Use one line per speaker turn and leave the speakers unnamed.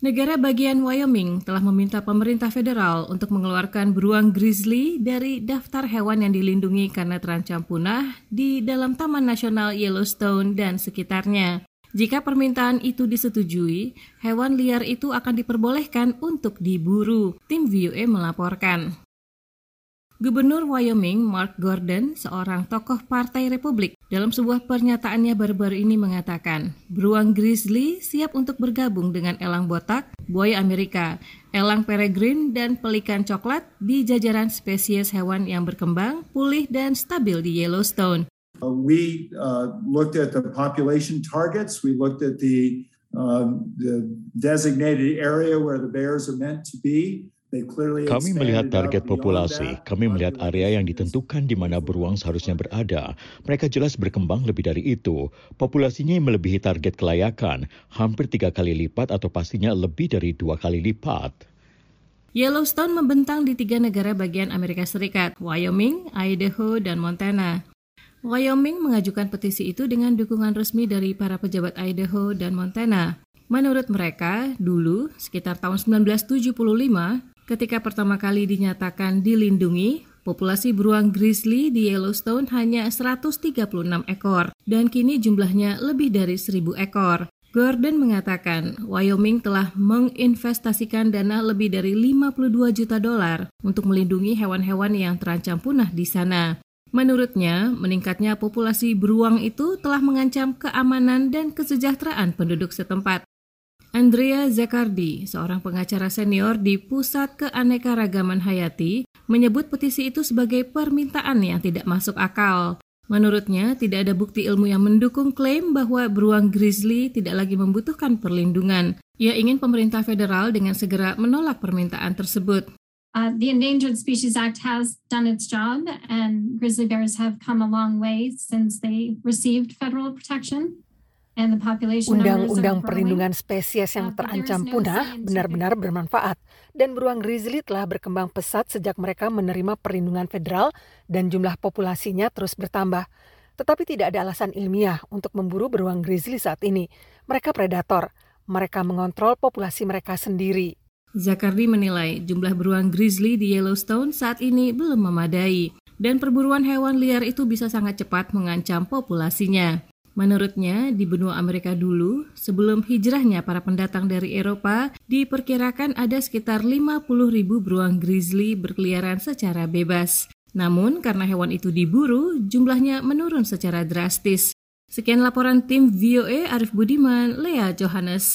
Negara bagian Wyoming telah meminta pemerintah federal untuk mengeluarkan beruang grizzly dari daftar hewan yang dilindungi karena terancam punah di dalam Taman Nasional Yellowstone dan sekitarnya. Jika permintaan itu disetujui, hewan liar itu akan diperbolehkan untuk diburu. Tim VOA melaporkan. Gubernur Wyoming Mark Gordon, seorang tokoh Partai Republik, dalam sebuah pernyataannya baru-baru ini mengatakan, beruang grizzly siap untuk bergabung dengan elang botak, buaya Amerika, elang peregrine, dan pelikan coklat di jajaran spesies hewan yang berkembang, pulih, dan stabil di Yellowstone.
Uh, we uh, looked at the population targets, we looked at the, uh, the designated area where the bears are meant to be,
kami melihat target populasi, kami melihat area yang ditentukan di mana beruang seharusnya berada. Mereka jelas berkembang lebih dari itu. Populasinya melebihi target kelayakan, hampir tiga kali lipat atau pastinya lebih dari dua kali lipat.
Yellowstone membentang di tiga negara bagian Amerika Serikat, Wyoming, Idaho, dan Montana. Wyoming mengajukan petisi itu dengan dukungan resmi dari para pejabat Idaho dan Montana. Menurut mereka, dulu sekitar tahun 1975, Ketika pertama kali dinyatakan dilindungi, populasi beruang grizzly di Yellowstone hanya 136 ekor dan kini jumlahnya lebih dari 1000 ekor. Gordon mengatakan Wyoming telah menginvestasikan dana lebih dari 52 juta dolar untuk melindungi hewan-hewan yang terancam punah di sana. Menurutnya, meningkatnya populasi beruang itu telah mengancam keamanan dan kesejahteraan penduduk setempat. Andrea Zekardi, seorang pengacara senior di Pusat Keanekaragaman Hayati, menyebut petisi itu sebagai permintaan yang tidak masuk akal. Menurutnya, tidak ada bukti ilmu yang mendukung klaim bahwa beruang grizzly tidak lagi membutuhkan perlindungan. Ia ingin pemerintah federal dengan segera menolak permintaan tersebut.
Uh, the Endangered Species Act has done its job, and grizzly bears have come a long way since they received federal protection.
Undang-undang perlindungan spesies yang terancam punah benar-benar bermanfaat dan beruang grizzly telah berkembang pesat sejak mereka menerima perlindungan federal dan jumlah populasinya terus bertambah. Tetapi tidak ada alasan ilmiah untuk memburu beruang grizzly saat ini. Mereka predator. Mereka mengontrol populasi mereka sendiri.
Zakardi menilai jumlah beruang grizzly di Yellowstone saat ini belum memadai dan perburuan hewan liar itu bisa sangat cepat mengancam populasinya. Menurutnya, di benua Amerika dulu, sebelum hijrahnya para pendatang dari Eropa, diperkirakan ada sekitar 50 ribu beruang grizzly berkeliaran secara bebas. Namun, karena hewan itu diburu, jumlahnya menurun secara drastis. Sekian laporan tim VOA Arif Budiman, Lea Johannes.